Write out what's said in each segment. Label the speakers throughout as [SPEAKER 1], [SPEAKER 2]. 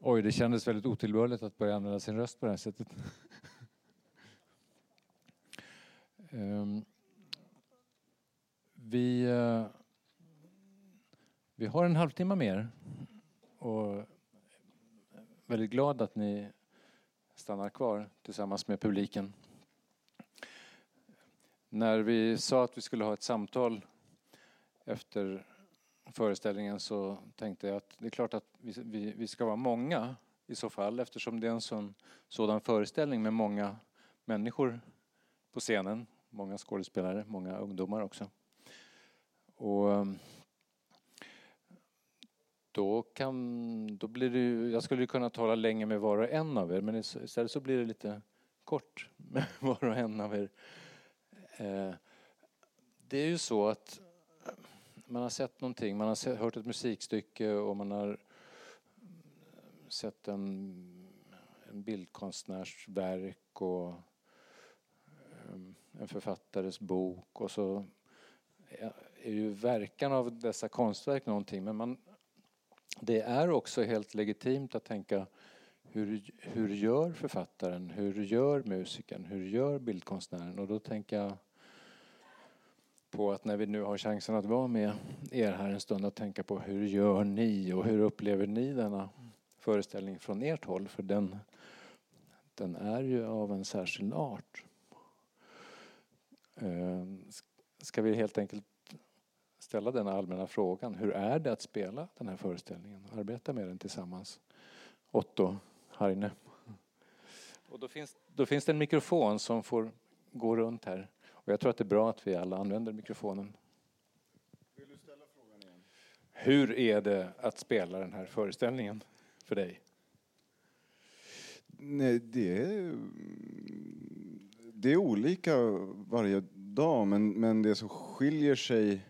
[SPEAKER 1] Oj, det kändes väldigt otillbörligt att börja använda sin röst på det här sättet. um, vi, uh, vi har en halvtimme mer och väldigt glad att ni stannar kvar tillsammans med publiken. När vi sa att vi skulle ha ett samtal efter föreställningen så tänkte jag att det är klart att vi, vi, vi ska vara många i så fall eftersom det är en sån, sådan föreställning med många människor på scenen. Många skådespelare, många ungdomar också. Och ehm, då, kan, då blir det ju, jag skulle kunna tala länge med var och en av er men istället så blir det lite kort med var och en av er. Eh, det är ju så att ehm, man har sett någonting, man har hört ett musikstycke och man har eh, sett en, en bildkonstnärs verk och eh, en författares bok och så är ju verkan av dessa konstverk någonting. Men man, det är också helt legitimt att tänka hur, hur gör författaren, hur gör musikern, hur gör bildkonstnären? Och då tänker jag på att när vi nu har chansen att vara med er här en stund att tänka på hur gör ni och hur upplever ni denna föreställning från ert håll? För den, den är ju av en särskild art. Ehm, ska vi helt enkelt ställa den allmänna frågan. Hur är det att spela den här föreställningen? Arbeta med den tillsammans. Otto Harine. Och då finns, då finns det en mikrofon som får gå runt här. Och jag tror att det är bra att vi alla använder mikrofonen.
[SPEAKER 2] Vill du ställa frågan igen?
[SPEAKER 1] Hur är det att spela den här föreställningen för dig?
[SPEAKER 2] Nej, det är, det är olika varje dag men, men det som skiljer sig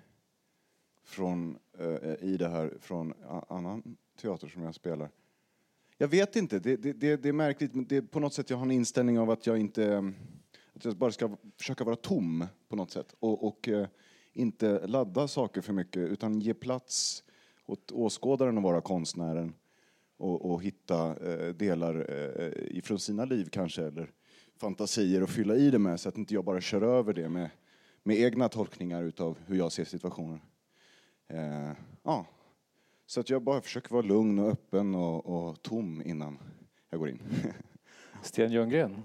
[SPEAKER 2] från, eh, i det här från annan teater som jag spelar. Jag vet inte, det, det, det, det är märkligt. Det är på något sätt jag har en inställning av att jag inte att jag bara ska försöka vara tom på något sätt och, och eh, inte ladda saker för mycket utan ge plats åt åskådaren att vara konstnären och, och hitta eh, delar eh, ifrån sina liv kanske eller fantasier och fylla i det med så att inte jag bara kör över det med, med egna tolkningar utav hur jag ser situationen. Eh, ja. Så att jag bara försöker vara lugn och öppen och, och tom innan jag går in.
[SPEAKER 1] Sten Ljunggren,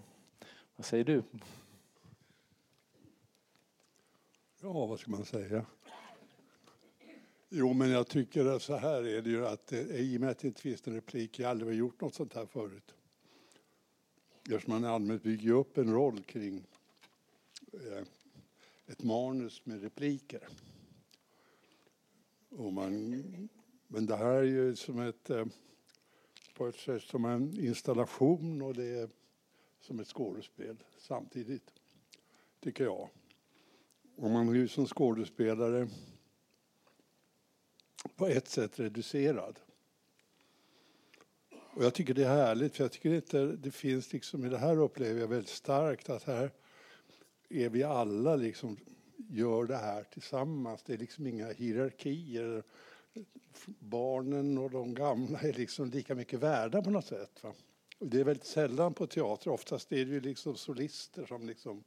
[SPEAKER 1] vad säger du?
[SPEAKER 3] Ja, vad ska man säga? Jo, men jag tycker att så här är det ju att eh, i och med att det inte finns en replik, jag har aldrig gjort något sånt här förut. Eftersom man allmänt bygger upp en roll kring eh, ett manus med repliker. Och man, men det här är ju som ett, eh, på ett sätt som en installation och det är som ett skådespel samtidigt, tycker jag om man blir som skådespelare på ett sätt reducerad. Och jag tycker det är härligt, för jag tycker inte det finns liksom, i det här upplever jag väldigt starkt att här är vi alla liksom gör det här tillsammans. Det är liksom inga hierarkier. Barnen och de gamla är liksom lika mycket värda på något sätt. Va? Det är väldigt sällan på teater. Oftast är det ju liksom solister som liksom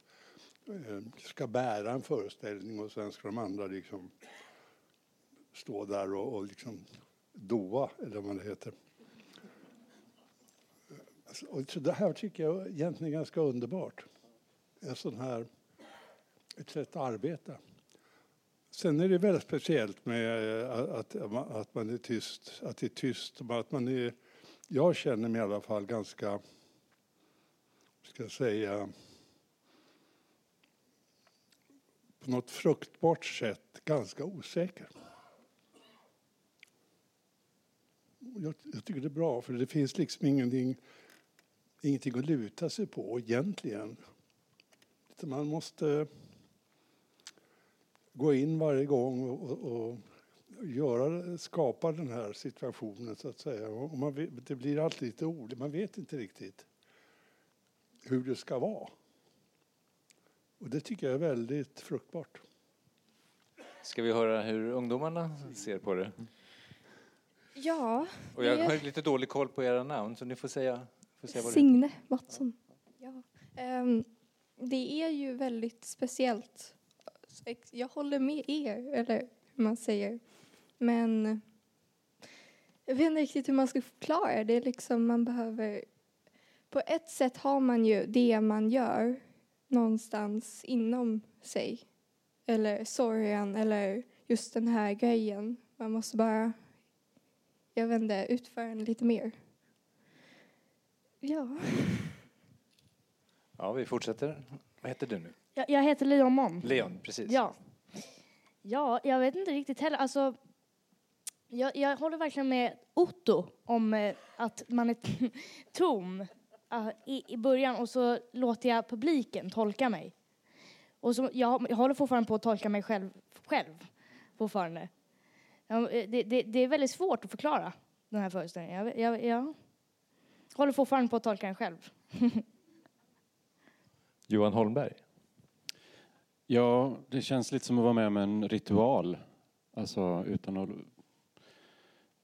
[SPEAKER 3] Eh, ska bära en föreställning och sen ska de andra liksom stå där och, och liksom doa, eller vad det heter. Alltså, och så det här tycker jag egentligen är ganska underbart. En sån här ett sätt att arbeta. Sen är det väldigt speciellt med eh, att, att man är tyst, att det är tyst. Att man är, jag känner mig i alla fall ganska, ska jag säga, på något fruktbart sätt ganska osäker. Jag, jag tycker det är bra, för det finns liksom ingenting, ingenting att luta sig på egentligen. Man måste gå in varje gång och, och göra, skapa den här situationen så att säga. Och man det blir alltid lite ord, man vet inte riktigt hur det ska vara. Och det tycker jag är väldigt fruktbart.
[SPEAKER 1] Ska vi höra hur ungdomarna ser på det?
[SPEAKER 4] Ja,
[SPEAKER 1] Och jag har lite dålig koll på era namn så ni får säga, får säga vad det
[SPEAKER 4] Signe Mattsson. Ja. Ehm, det är ju väldigt speciellt. Jag håller med er, eller hur man säger. Men jag vet inte riktigt hur man ska förklara det. är liksom man behöver... På ett sätt har man ju det man gör någonstans inom sig. Eller sorgen, eller just den här grejen. Man måste bara, jag vet inte, utföra den lite mer. Ja.
[SPEAKER 1] Ja, vi fortsätter. Vad heter du nu?
[SPEAKER 5] Jag, jag heter Leon Mon.
[SPEAKER 1] Leon, precis.
[SPEAKER 5] Ja. Ja, jag vet inte riktigt heller. Alltså, jag, jag håller verkligen med Otto om eh, att man är tom i, i början och så låter jag publiken tolka mig. Och så, jag, jag håller fortfarande på att tolka mig själv, själv fortfarande. Det, det, det är väldigt svårt att förklara den här föreställningen. Jag, jag, jag håller fortfarande på att tolka den själv.
[SPEAKER 1] Johan Holmberg.
[SPEAKER 6] Ja, det känns lite som att vara med om en ritual. Alltså utan att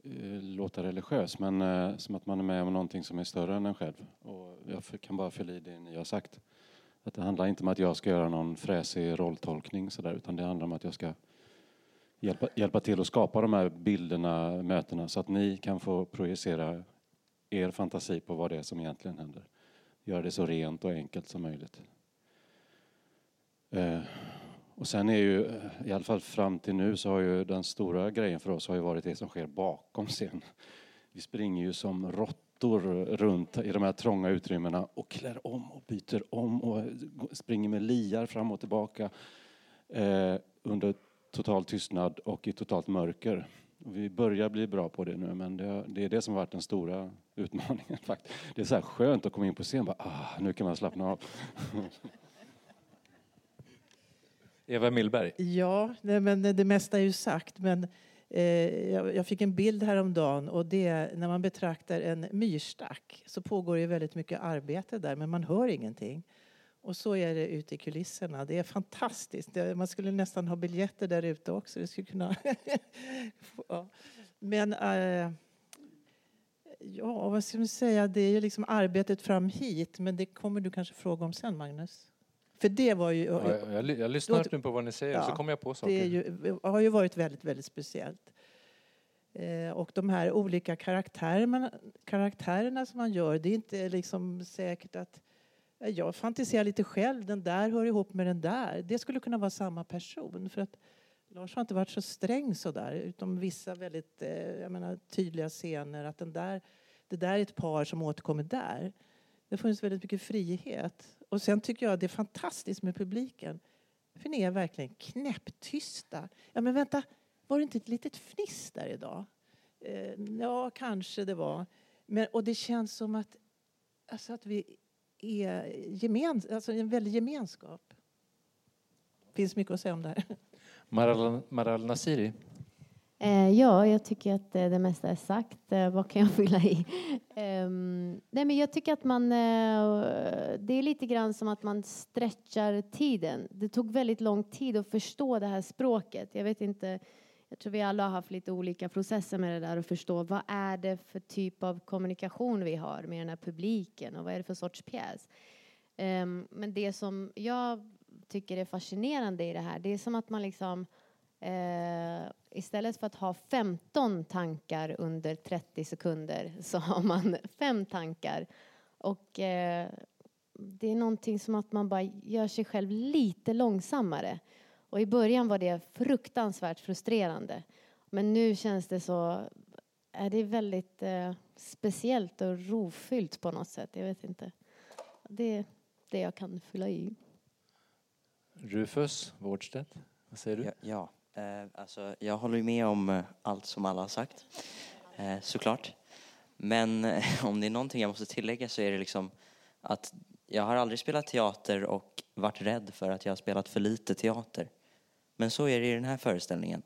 [SPEAKER 6] Eh, låta religiös, men eh, som att man är med om någonting som är större än en själv. Och jag kan bara fylla i det ni har sagt. Att det handlar inte om att jag ska göra någon fräsig rolltolkning sådär, utan det handlar om att jag ska hjälpa, hjälpa till att skapa de här bilderna, mötena, så att ni kan få projicera er fantasi på vad det är som egentligen händer. Göra det så rent och enkelt som möjligt. Eh, och sen är ju, i alla fall fram till nu, så har ju den stora grejen för oss har ju varit det som sker bakom scen. Vi springer ju som råttor runt i de här trånga utrymmena och klär om och byter om och springer med liar fram och tillbaka eh, under total tystnad och i totalt mörker. Vi börjar bli bra på det nu, men det, det är det som har varit den stora utmaningen. faktiskt. Det är så här skönt att komma in på scen, bara, ah, nu kan man slappna av.
[SPEAKER 1] Eva Milberg?
[SPEAKER 7] Ja, nej, men det mesta är ju sagt. Men eh, jag, fick en bild häromdagen och det är när man betraktar en myrstack så pågår ju väldigt mycket arbete där men man hör ingenting. Och så är det ute i kulisserna. Det är fantastiskt. Man skulle nästan ha biljetter där ute också. Det skulle kunna... ja. Men eh, ja, vad ska man säga? Det är ju liksom arbetet fram hit men det kommer du kanske fråga om sen, Magnus. För det var ju...
[SPEAKER 1] Ja, jag, jag, jag lyssnar nu på vad ni säger
[SPEAKER 7] Ja,
[SPEAKER 1] så kommer jag på saker.
[SPEAKER 7] Det ju, har ju varit väldigt, väldigt speciellt. Eh, och de här olika karaktärerna, karaktärerna som man gör, det är inte liksom säkert att ja, jag fantiserar lite själv, den där hör ihop med den där. Det skulle kunna vara samma person. För att Lars har inte varit så sträng så där, utom vissa väldigt eh, menar, tydliga scener. Att den där, det där är ett par som återkommer där. Det har funnits väldigt mycket frihet. Och sen tycker jag det är fantastiskt med publiken. För ni är verkligen knäpptysta. Ja, men vänta, var det inte ett litet fniss där idag? Eh, ja, kanske det var. Men, och det känns som att, alltså att vi är gemens, alltså en väldig gemenskap. Det finns mycket att säga om det här.
[SPEAKER 1] Maral, Maral Nasiri.
[SPEAKER 8] Eh, ja, jag tycker att eh, det mesta är sagt. Eh, vad kan jag fylla i? Ehm, nej, men jag tycker att man... Det är lite grann som att man stretchar tiden. Det tog väldigt lång tid att förstå det här språket. Jag vet inte... Jag tror vi alla har haft lite olika processer med det där och förstå vad är det för typ av kommunikation vi har med den här publiken och vad är det för sorts pjäs. Ehm, men det som jag tycker är fascinerande i det här, det är som att man liksom istället för att ha 15 tankar under 30 sekunder så har man fem tankar. Och eh, det är någonting som att man bara gör sig själv lite långsammare. Och i början var det fruktansvärt frustrerande. Men nu känns det så, är det väldigt eh, speciellt och rofyllt på något sätt. Jag vet inte. Det är det jag kan fylla i.
[SPEAKER 1] Rufus Wårdstedt. Vad säger du?
[SPEAKER 9] Ja, ja. Eh, alltså, jag håller med om eh, allt som alla har sagt, eh, såklart. Men eh, om det är någonting jag måste tillägga så är det liksom att jag har aldrig spelat teater och varit rädd för att jag har spelat för lite teater. Men så är det i den här föreställningen.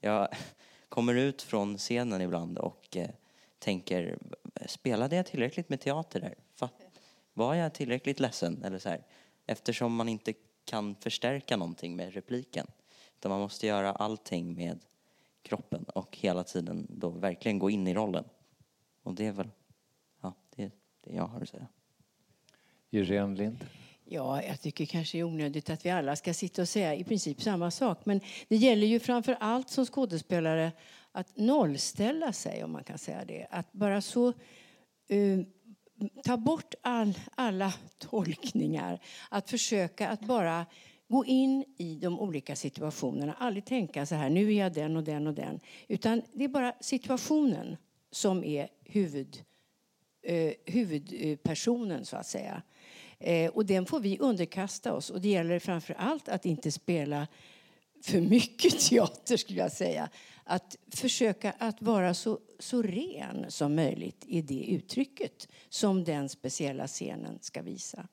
[SPEAKER 9] Jag kommer ut från scenen ibland och eh, tänker, spelade jag tillräckligt med teater där? Fatt- Var jag tillräckligt ledsen? Eller så här? Eftersom man inte kan förstärka någonting med repliken. Utan man måste göra allting med kroppen och hela tiden då verkligen gå in i rollen. Och det är väl, ja, det är det jag har att säga.
[SPEAKER 1] Irene Lind.
[SPEAKER 10] Ja, jag tycker kanske det är onödigt att vi alla ska sitta och säga i princip samma sak. Men det gäller ju framför allt som skådespelare att nollställa sig, om man kan säga det. Att bara så uh, ta bort all, alla tolkningar. Att försöka att bara gå in i de olika situationerna. Aldrig tänka så här, nu är jag den och den och den. Utan det är bara situationen som är huvud, eh, huvudpersonen, så att säga. Eh, och den får vi underkasta oss. Och det gäller framför allt att inte spela för mycket teater, skulle jag säga. Att försöka att vara så, så ren som möjligt i det uttrycket som den speciella scenen ska visa.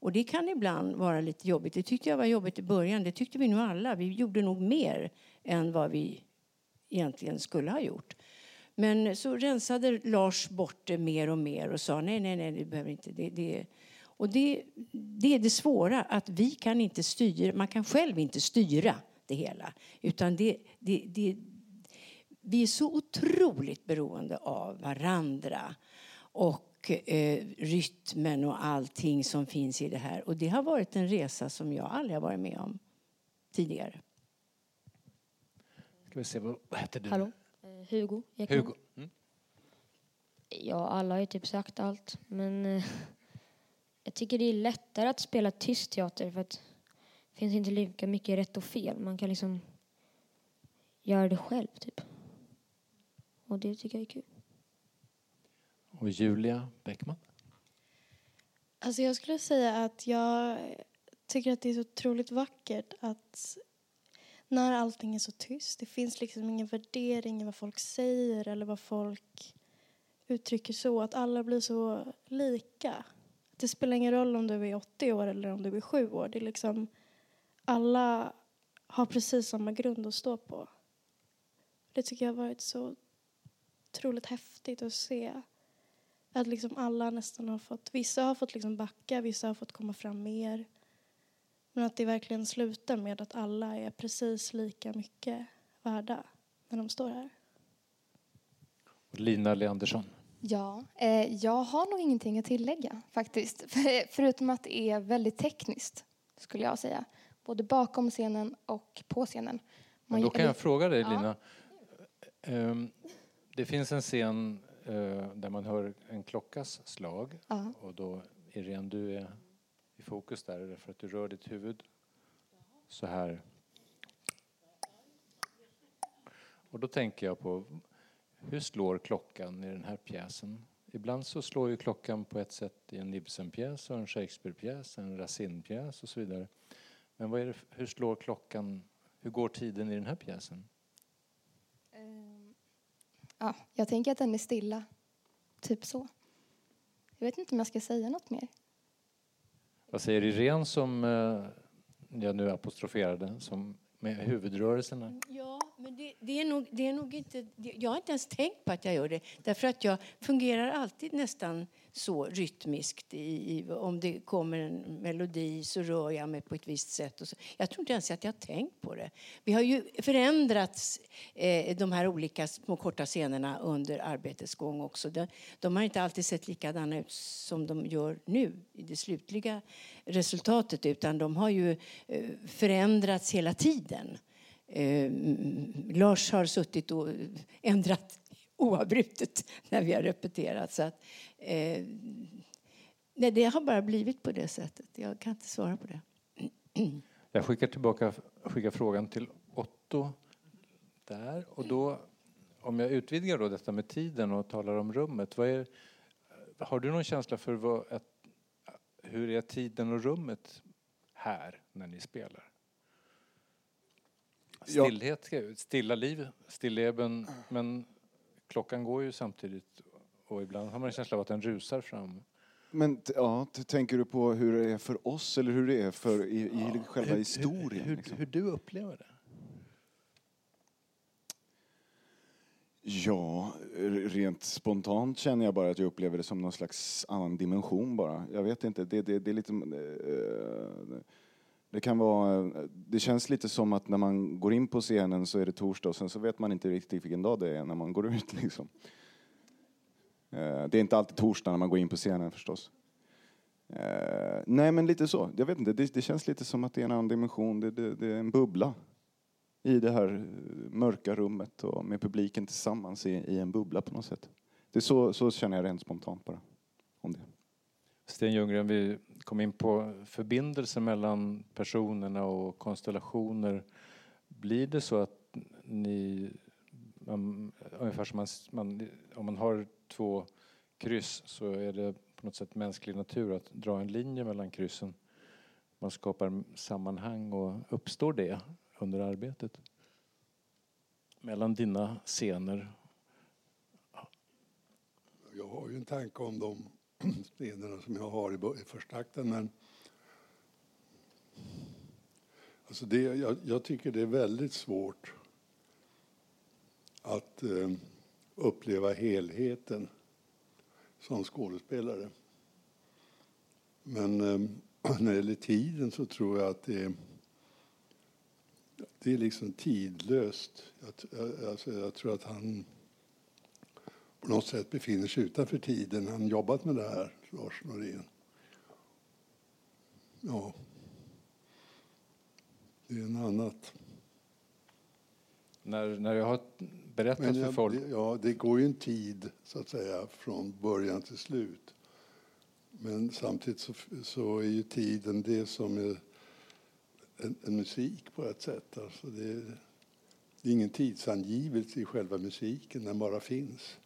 [SPEAKER 10] Och det kan ibland vara lite jobbigt. Det tyckte jag var jobbigt i början. Det tyckte vi nog alla. Vi gjorde nog mer än vad vi egentligen skulle ha gjort. Men så rensade Lars bort det mer och mer och sa nej, nej, nej, det behöver inte. Det, det, och det, det är det svåra, att vi kan inte styra, man kan själv inte styra det hela. Utan det, det, det, vi är så otroligt beroende av varandra och eh, rytmen och allting som finns i det här. Och det har varit en resa som jag aldrig har varit med om tidigare.
[SPEAKER 1] Ska vi se, vad heter du?
[SPEAKER 11] Hallå? Eh, Hugo Ekman.
[SPEAKER 1] Hugo. Mm.
[SPEAKER 11] Ja, alla har ju typ sagt allt, men eh, jag tycker det är lättare att spela tyst teater för att det finns inte lika mycket rätt och fel. Man kan liksom göra det själv, typ. Och det tycker jag är kul.
[SPEAKER 1] Och Julia Bäckman?
[SPEAKER 12] Alltså jag skulle säga att jag tycker att det är så otroligt vackert att när allting är så tyst, det finns liksom ingen värdering i vad folk säger eller vad folk uttrycker så, att alla blir så lika. Det spelar ingen roll om du är 80 år eller om du är 7 år. Det är liksom, alla har precis samma grund att stå på. Det tycker jag har varit så otroligt häftigt att se. Att liksom alla nästan har fått, vissa har fått liksom backa, vissa har fått komma fram mer. Men att det verkligen slutar med att alla är precis lika mycket värda när de står här.
[SPEAKER 1] Lina Leandersson.
[SPEAKER 4] Ja, eh, jag har nog ingenting att tillägga faktiskt. Förutom att det är väldigt tekniskt, skulle jag säga. Både bakom scenen och på scenen.
[SPEAKER 1] Men då kan jag fråga dig, Lina. Um, det finns en scen där man hör en klockas slag.
[SPEAKER 4] Ja.
[SPEAKER 1] Och då, Irene, du är i fokus där för att du rör ditt huvud så här. Och då tänker jag på hur slår klockan i den här pjäsen? Ibland så slår ju klockan på ett sätt i en Ibsen-pjäs en Shakespeare-pjäs, en Racine-pjäs och så vidare. Men vad är det, hur slår klockan, hur går tiden i den här pjäsen?
[SPEAKER 4] Ja, jag tänker att den är stilla. Typ så. Jag vet inte om jag ska säga något mer.
[SPEAKER 1] Vad säger Irene som eh, jag nu apostroferade, som med huvudrörelserna?
[SPEAKER 10] Ja, men det, det, är nog, det är nog inte... Jag har inte ens tänkt på att jag gör det. Därför att jag fungerar alltid nästan så rytmiskt. I, i, om det kommer en melodi så rör jag mig på ett visst sätt. Och så. Jag tror inte ens att jag har tänkt på det. Vi har ju förändrat eh, de här olika små korta scenerna under arbetets gång också. De, de har inte alltid sett likadana ut som de gör nu i det slutliga resultatet utan de har ju eh, förändrats hela tiden. Eh, Lars har suttit och eh, ändrat oavbrutet när vi har repeterat. Så att, eh, nej, det har bara blivit på det sättet. Jag kan inte svara på det.
[SPEAKER 1] Jag skickar tillbaka skickar frågan till Otto där. Och då, om jag utvidgar då detta med tiden och talar om rummet. Vad är, har du någon känsla för vad, att, hur är tiden och rummet här när ni spelar? Stillhet, stilla liv, stilleben, men klockan går ju samtidigt och ibland har man en känsla av att den rusar fram.
[SPEAKER 2] Men ja, tänker du på hur det är för oss eller hur det är för i, i
[SPEAKER 1] Ja,
[SPEAKER 2] själva
[SPEAKER 1] hur-
[SPEAKER 2] historien?
[SPEAKER 1] Hur,
[SPEAKER 2] liksom?
[SPEAKER 1] hur du upplever det?
[SPEAKER 2] Ja, rent spontant känner jag bara att jag upplever det som någon slags annan dimension bara. Jag vet inte, det, det, det är lite... eh, det kan vara, det känns lite som att när man går in på scenen så är det torsdag och sen så vet man inte riktigt vilken dag det är när man går ut liksom. Eh, det är inte alltid torsdag när man går in på scenen förstås. Eh, nej men lite så, jag vet inte, det, det känns lite som att det är en annan dimension, det, det, det är en bubbla i det här eh, mörka rummet och med publiken tillsammans i, i en bubbla på något sätt. Det är så, så känner jag rent spontant bara om det.
[SPEAKER 1] Sten Ljunggren, vi kom in på förbindelser mellan personerna och konstellationer. Blir det så att ni, man, ungefär som man, man, om man har två kryss så är det på något sätt mänsklig natur att dra en linje mellan kryssen. Man skapar sammanhang och uppstår det under arbetet? Mellan dina scener?
[SPEAKER 3] Jag har ju en tanke om dem scenerna som jag har i, första akten men alltså det, jag, jag tycker det är väldigt svårt att eh, uppleva helheten som skådespelare. Men eh, när det gäller tiden så tror jag att det är, det är liksom tidlöst. Jag, jag, alltså jag tror att han på något sätt befinner sig utanför tiden. Han jobbat med det här, Lars Norén. Ja. Det är en annat.
[SPEAKER 1] När, när jag har berättat
[SPEAKER 3] Men
[SPEAKER 1] för
[SPEAKER 3] jag,
[SPEAKER 1] folk
[SPEAKER 3] det, ja, det går ju en tid, så att säga, från början till slut. Men samtidigt så, så är ju tiden det som är en, en musik på ett sätt. Alltså det, det är ingen tidsangivelse i själva musiken, den bara finns.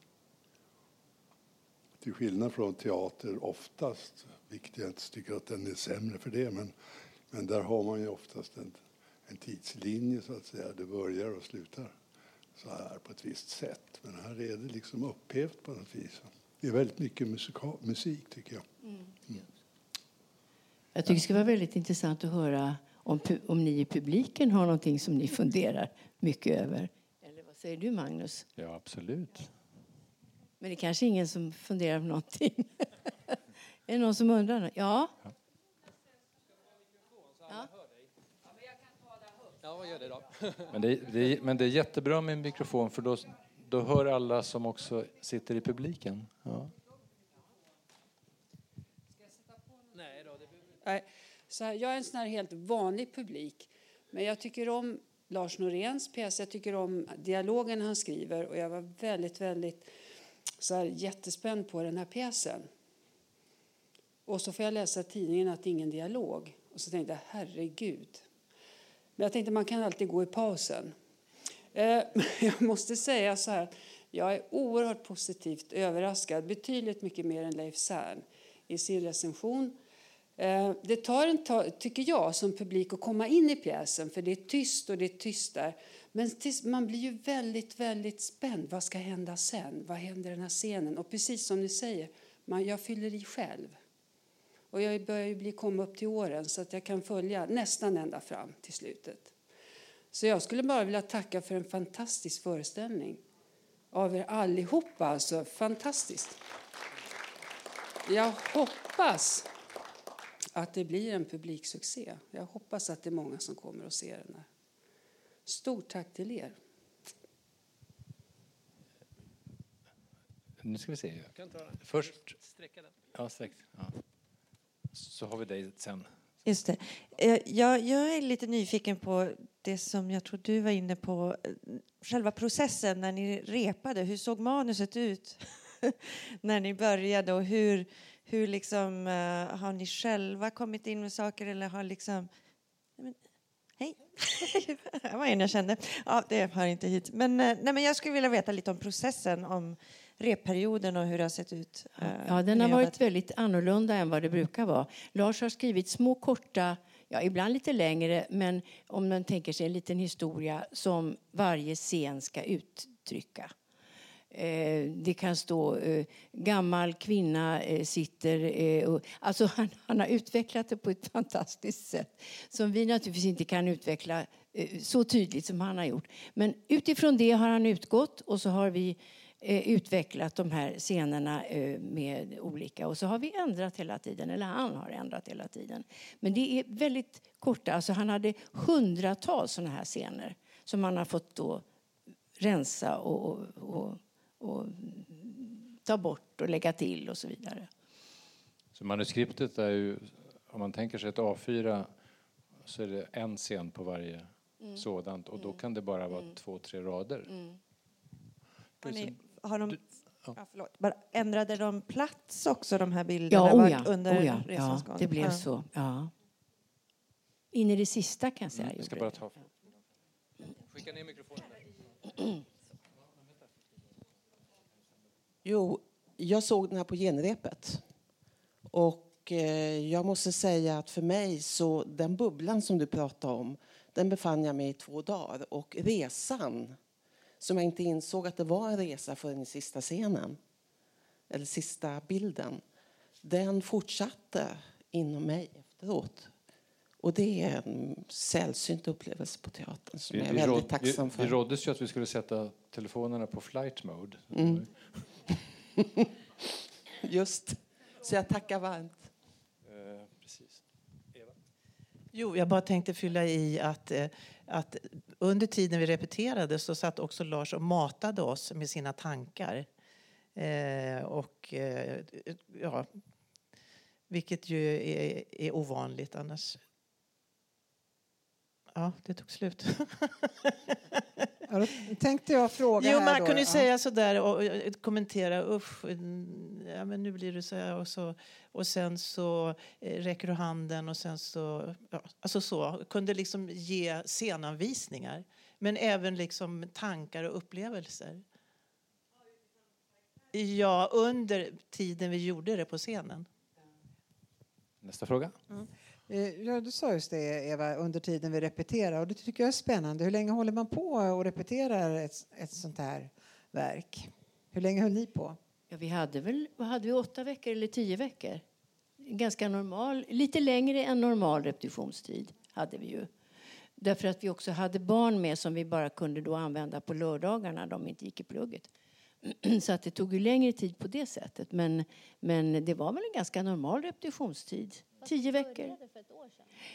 [SPEAKER 3] Till skillnad från teater oftast, vilket jag inte tycker att den är sämre för det, men, men där har man ju oftast en, en tidslinje så att säga. Det börjar och slutar så här på ett visst sätt. Men här är det liksom upphävt på något vis. Det är väldigt mycket musika, musik tycker jag.
[SPEAKER 10] Jag tycker det skulle vara väldigt intressant att höra om, om ni i publiken har någonting som ni funderar mycket över. Eller vad säger du, Magnus?
[SPEAKER 1] Ja, absolut.
[SPEAKER 10] Men det är kanske ingen som funderar på någonting. är det någon som undrar? något? Ja?
[SPEAKER 13] Ja, gör det då.
[SPEAKER 1] Men det, det, men det är jättebra med en mikrofon för då, då hör alla som också sitter i publiken. Ja.
[SPEAKER 14] Så här, jag är en sån här helt vanlig publik. Men jag tycker om Lars Noréns pjäs, jag tycker om dialogen han skriver och jag var väldigt, väldigt så här, jättespänd på den här pjäsen. Och så får jag läsa i tidningen att det är ingen dialog. Och så tänkte jag, herregud. Men jag tänkte man kan alltid gå i pausen. Eh, jag måste säga så här, jag är oerhört positivt överraskad, betydligt mycket mer än Leif Sern i sin recension. Eh, Det tar en tag, tycker jag, som publik att komma in i pjäsen för det är tyst och det är tyst där. Men tills- man blir ju väldigt, väldigt spänd. Vad ska hända sen? Vad händer i den här scenen? Och precis som ni säger, man, jag fyller i själv. Och jag börjar ju bli, komma upp till åren så att jag kan följa nästan ända fram till slutet. Så jag skulle bara vilja tacka för en fantastisk föreställning. Av er allihopa, alltså. Fantastiskt. Jag hoppas att det blir en publiksuccé. Jag hoppas att det är många som kommer och ser den här. Stort tack till er.
[SPEAKER 1] Nu ska vi se.
[SPEAKER 13] kan ta den.
[SPEAKER 1] Först...
[SPEAKER 13] Sträcka den.
[SPEAKER 1] Ja, sträck. Ja. Så har vi dig sen.
[SPEAKER 15] Just det. Eh, Jag, jag är lite nyfiken på det som jag tror du var inne på. eh, Själva processen när ni repade. Hur såg manuset ut när ni började? Och hur, hur liksom, eh, har ni själva kommit in med saker eller har liksom... Hej! det var en jag kände. Ja, det hör inte hit. Men, eh, nej, men jag skulle vilja veta lite om processen, om repperioden och hur det har sett ut. eh,
[SPEAKER 10] Ja, den har varit väldigt annorlunda än vad det brukar vara. Lars har skrivit små korta, ja, ibland lite längre, men om man tänker sig en liten historia som varje scen ska uttrycka. Eh, det kan stå eh, gammal kvinna eh, sitter... Och, alltså han, han har utvecklat det på ett fantastiskt sätt som vi naturligtvis inte kan utveckla så tydligt som han har gjort. Men utifrån det har han utgått och så har vi utvecklat de här scenerna med olika och så har vi ändrat hela tiden, eller han har ändrat hela tiden. Men det är väldigt korta, alltså han hade hundratals sådana här scener som han har fått då rensa och, och, och, och ta bort och lägga till och så vidare.
[SPEAKER 1] Så manuskriptet är ju, om man tänker sig ett A4 så är det en scen på varje
[SPEAKER 15] Mm.
[SPEAKER 1] sådant och då kan det bara vara två, tre rader.
[SPEAKER 15] Har, ni, har de, ja, förlåt, bara, ändrade de plats också, de här
[SPEAKER 10] Ja,
[SPEAKER 15] bilderna?
[SPEAKER 10] oh
[SPEAKER 15] var-
[SPEAKER 10] ja,
[SPEAKER 15] under
[SPEAKER 10] oh ja,
[SPEAKER 15] resans
[SPEAKER 10] ja det blev
[SPEAKER 15] Ja.
[SPEAKER 10] så. Ja. In i det sista kan jag säga.
[SPEAKER 1] Mm, Jag ska bara ta... Skicka ner mikrofonen.
[SPEAKER 16] Jo, jag såg den här på genrepet. Och eh, jag måste säga att för mig så den bubblan som du pratade om, den befann jag mig i två dagar. Och resan, som jag inte insåg att det var en resa förrän i sista scenen, eller sista bilden, den fortsatte inom mig efteråt. Och det är en sällsynt upplevelse på teatern som jag är väldigt
[SPEAKER 1] råd-
[SPEAKER 16] tacksam
[SPEAKER 1] vi,
[SPEAKER 16] för.
[SPEAKER 1] vi råddes ju att vi skulle sätta telefonerna på flight mode.
[SPEAKER 16] Mm. Just. Så jag tackar varmt.
[SPEAKER 1] Eh, precis.
[SPEAKER 7] Jo, jag bara tänkte fylla i att, eh, att under tiden vi repeterade så satt också Lars och matade oss med sina tankar. Eh, och eh, ja, vilket ju är, är ovanligt annars. Ja, det tog slut.
[SPEAKER 17] Ja, då tänkte jag fråga
[SPEAKER 7] Jo,
[SPEAKER 17] här
[SPEAKER 7] man
[SPEAKER 17] då,
[SPEAKER 7] kunde ju
[SPEAKER 17] ja.
[SPEAKER 7] säga sådär och kommentera, usch, mm, ja, men nu blir det så här och så. Och sen så eh, räcker du handen och sen så, ja, alltså så. Kunde liksom ge scenanvisningar. Men även liksom tankar och upplevelser. Ja, under tiden vi gjorde det på scenen.
[SPEAKER 1] Nästa fråga.
[SPEAKER 17] Eh, Eh, ja, du sa just det, Eva, under tiden vi repeterar. Och det tycker jag är spännande. Hur länge håller man på och repeterar ett, ett sånt här verk? Hur länge höll ni på?
[SPEAKER 10] Ja, vi hade väl hade vi, åtta veckor eller tio veckor. Ganska normal, lite längre än normal repetitionstid hade vi ju. Därför att vi också hade barn med som vi bara kunde då använda på lördagarna när de inte gick i plugget. Så att det tog ju längre tid på det sättet. Men, men det var väl en ganska normal repetitionstid. Tio veckor.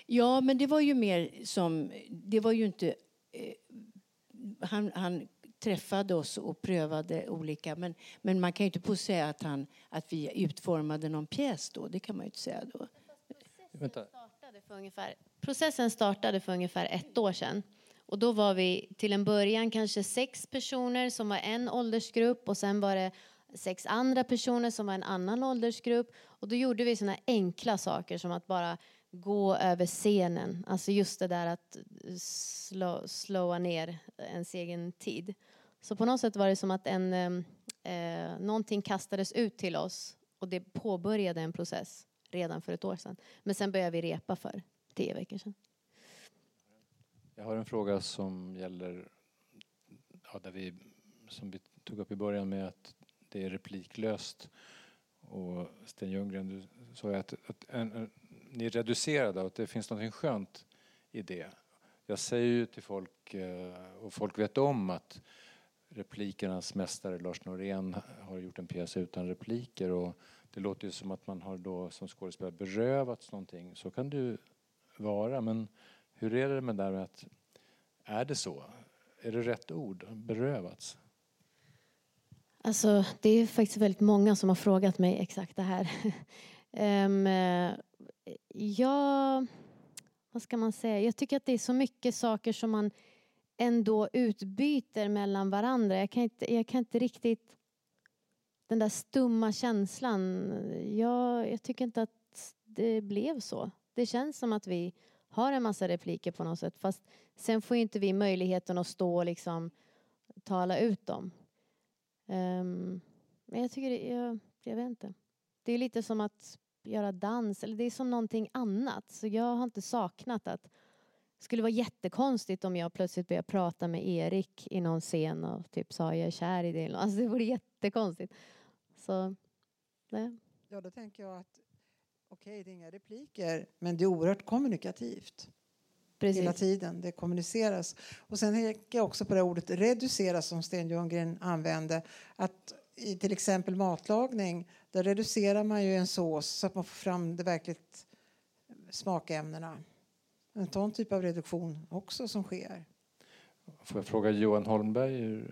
[SPEAKER 10] Ja, men det var ju mer som... Det var ju inte... Eh, han, han träffade oss och prövade olika... Men, men man kan ju inte på säga att, han, att vi utformade någon pjäs då. Det kan man ju inte säga då.
[SPEAKER 1] Vänta.
[SPEAKER 8] startade för ungefär, processen startade för ungefär ett år sedan. Och då var vi till en början kanske sex personer som var en åldersgrupp och sen var det sex andra personer som var en annan åldersgrupp. Och då gjorde vi såna enkla saker som att bara gå över scenen. Alltså just det där att slå, slåa ner ens egen tid. Så på något sätt var det som att en, eh, eh någonting kastades ut till oss och det påbörjade en process redan för ett år sedan. Men sen började vi repa för tio veckor sedan.
[SPEAKER 1] Jag har en fråga som gäller, ja, där vi, som vi tog upp i början med att det är repliklöst. Och Sten Ljunggren, du sa ju att, att en, en, ni är reducerade och att det finns något skönt i det. Jag säger ju till folk, eh, och folk vet om att replikernas mästare Lars Norén har gjort en pjäs utan repliker och det låter ju som att man har då som skådespelare berövats någonting. Så kan det ju vara, men hur är det med det där med att, är det så? Är det rätt ord? Berövats?
[SPEAKER 8] Alltså, det är faktiskt väldigt många som har frågat mig exakt det här. um, eh, jag, vad ska man säga? Jag tycker att det är så mycket saker som man ändå utbyter mellan varandra. Jag kan inte, jag kan inte riktigt... Den där stumma känslan. Jag, jag tycker inte att det blev så. Det känns som att vi har en massa repliker på något sätt. Fast sen får ju inte vi möjligheten att stå och liksom tala ut dem. Um, men jag tycker det, jag, jag vet inte. Det är lite som att göra dans, eller det är som någonting annat. Så jag har inte saknat att det skulle vara jättekonstigt om jag plötsligt började prata med Erik i någon scen och typ sa jag är kär i dig. Alltså det vore jättekonstigt. Så, nej.
[SPEAKER 17] Ja, då tänker jag att okej, okay, det är inga repliker, men det är oerhört kommunikativt.
[SPEAKER 8] Precis.
[SPEAKER 17] hela tiden. Det kommuniceras. Och sen tänker jag också på det ordet reducera som Sten Ljunggren använde. Att i till exempel matlagning, där reducerar man ju en sås så att man får fram det verkligt smakämnena. En sån typ av reduktion också som sker.
[SPEAKER 1] Får jag fråga Johan Holmberg,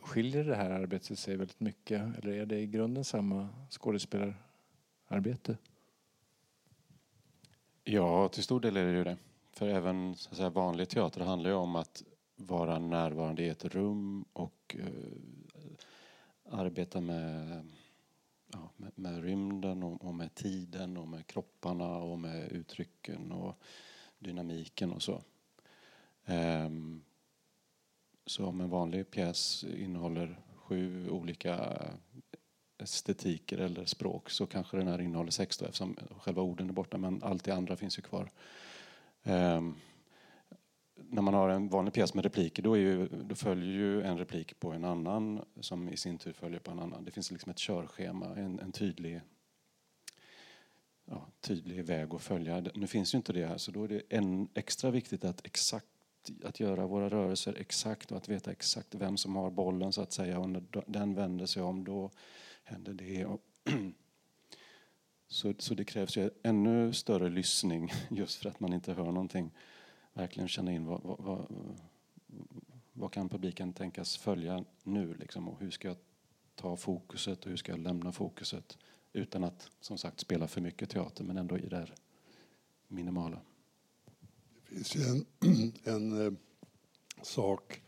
[SPEAKER 1] skiljer det här arbetet sig väldigt mycket eller är det i grunden samma skådespelararbete?
[SPEAKER 6] Ja, till stor del är det ju det. För även så att säga, vanlig teater handlar ju om att vara närvarande i ett rum och eh, arbeta med, ja, med, med rymden och, och med tiden och med kropparna och med uttrycken och dynamiken och så. Ehm, så om en vanlig pjäs innehåller sju olika estetiker eller språk så kanske den här innehåller sex då eftersom själva orden är borta men allt det andra finns ju kvar. Um, när man har en vanlig pjäs med repliker då, är ju, då följer ju en replik på en annan som i sin tur följer på en annan. Det finns liksom ett körschema, en, en tydlig, ja, tydlig väg att följa. Nu finns ju inte det här så då är det en extra viktigt att exakt att göra våra rörelser exakt och att veta exakt vem som har bollen så att säga och när den vänder sig om då händer det. Och så, så det krävs ju ännu större lyssning just för att man inte hör någonting. Verkligen känna in vad, vad, vad, vad kan publiken tänkas följa nu liksom, och hur ska jag ta fokuset och hur ska jag lämna fokuset utan att som sagt spela för mycket teater men ändå i det här minimala.
[SPEAKER 3] Det finns ju en, en eh, sak,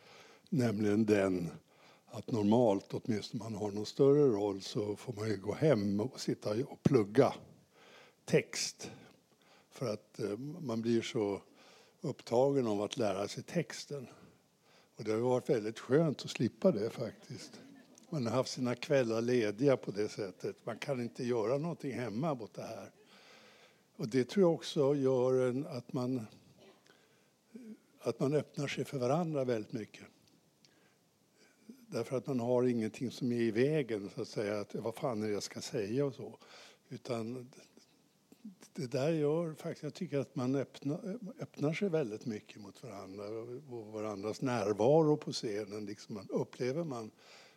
[SPEAKER 3] nämligen den att normalt, åtminstone om man har någon större roll, så får man ju gå hem och sitta och plugga text. För att eh, man blir så upptagen av att lära sig texten. Och det har varit väldigt skönt att slippa det faktiskt. Man har haft sina kvällar lediga på det sättet. Man kan inte göra någonting hemma mot det här. Och det tror jag också gör en, att man att man öppnar sig för varandra väldigt mycket. Därför att man har ingenting som är i vägen, så att säga, att vad fan är det jag ska säga och så. Utan det där gör faktiskt, jag tycker att man öppnar, öppnar sig väldigt mycket mot varandra och varandras närvaro på scenen. Liksom man upplever man,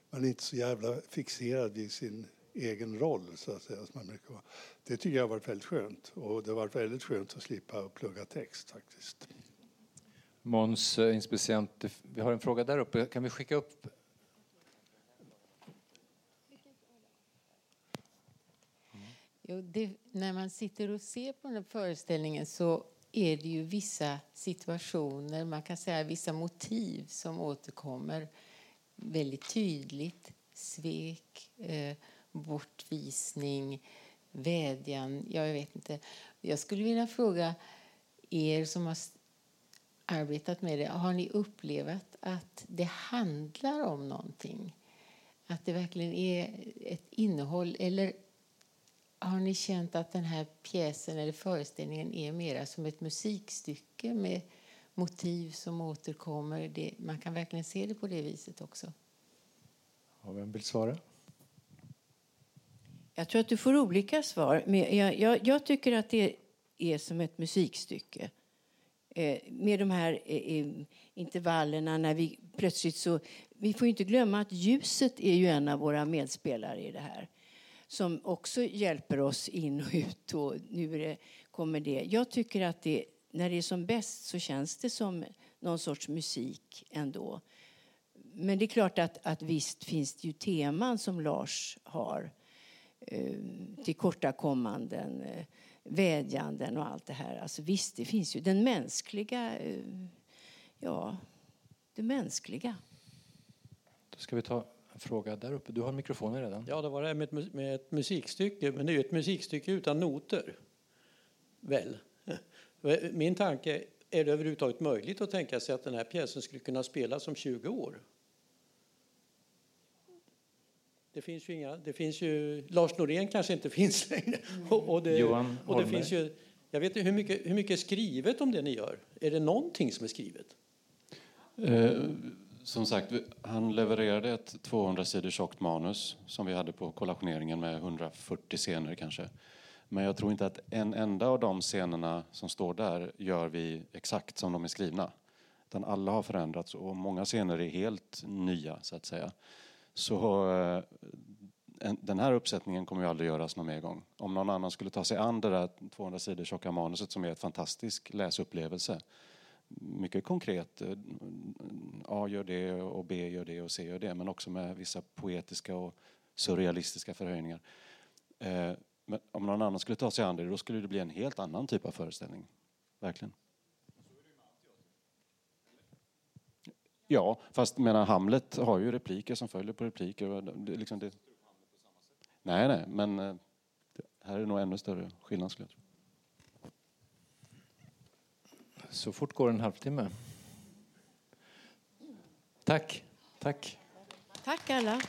[SPEAKER 3] man är inte så jävla fixerad vid sin egen roll, så att säga. Som man brukar vara. Det tycker jag har varit väldigt skönt och det har varit väldigt skönt att slippa plugga text faktiskt.
[SPEAKER 1] Måns eh, inspicient, vi har en fråga där uppe. Kan vi skicka upp?
[SPEAKER 18] Jo, det, när man sitter och ser på den här föreställningen så är det ju vissa situationer, man kan säga vissa motiv som återkommer väldigt tydligt. Svek, eh, bortvisning, vädjan, jag vet inte. Jag skulle vilja fråga er som har arbetat med det, har ni upplevt att det handlar om någonting? Att det verkligen är ett innehåll? Eller har ni känt att den här pjäsen eller föreställningen är mera som ett musikstycke med motiv som återkommer? Det, man kan verkligen se det på det viset också.
[SPEAKER 1] Och vem vill svara?
[SPEAKER 10] Jag tror att du får olika svar. Men jag, jag, jag tycker att det är som ett musikstycke. Eh, med de här eh, intervallerna när vi plötsligt så... Vi får inte glömma att ljuset är ju en av våra medspelare i det här som också hjälper oss in och ut. Och nu det, kommer det. Jag tycker att det, när det är som bäst så känns det som någon sorts musik ändå. Men det är klart att, att visst finns det ju teman som Lars har. Eh, tillkortakommanden, eh, vädjanden och allt det här. Alltså visst, det finns ju den mänskliga, eh, ja, det mänskliga.
[SPEAKER 1] Då ska vi ta fråga där uppe. Du har mikrofonen redan.
[SPEAKER 13] Ja, det var det här med ett, med ett musikstycke, men det är ju ett musikstycke utan noter. Väl? Min tanke, är det överhuvudtaget möjligt att tänka sig att den här pjäsen skulle kunna spelas om 20 år? Det finns ju inga, det finns ju, Lars Norén kanske inte finns längre. Och, och det,
[SPEAKER 1] Johan
[SPEAKER 13] och det finns ju, jag vet inte, hur mycket, hur mycket är skrivet om det ni gör? Är det någonting som är skrivet?
[SPEAKER 6] Eh, som sagt, han levererade ett 200 sidor tjockt manus som vi hade på kollationeringen med 140 scener kanske. Men jag tror inte att en enda av de scenerna som står där gör vi exakt som de är skrivna. Utan alla har förändrats och många scener är helt nya så att säga. Så eh, den här uppsättningen kommer ju aldrig göras någon mer gång. Om någon annan skulle ta sig an det där 200 sidor tjocka manuset som är ett fantastisk läsupplevelse. Mycket konkret. Eh, A gör det och B gör det och C gör det. Men också med vissa poetiska och surrealistiska förhöjningar. Eh, men om någon annan skulle ta sig an det, då skulle det bli en helt annan typ av föreställning. Verkligen. Ja, fast menar Hamlet har ju repliker som följer på repliker. Det, liksom det... Nej, nej, men eh, här är det nog ännu större skillnad skulle jag tro.
[SPEAKER 1] Så fort går en halvtimme. Tack. Tack.
[SPEAKER 10] Tack alla.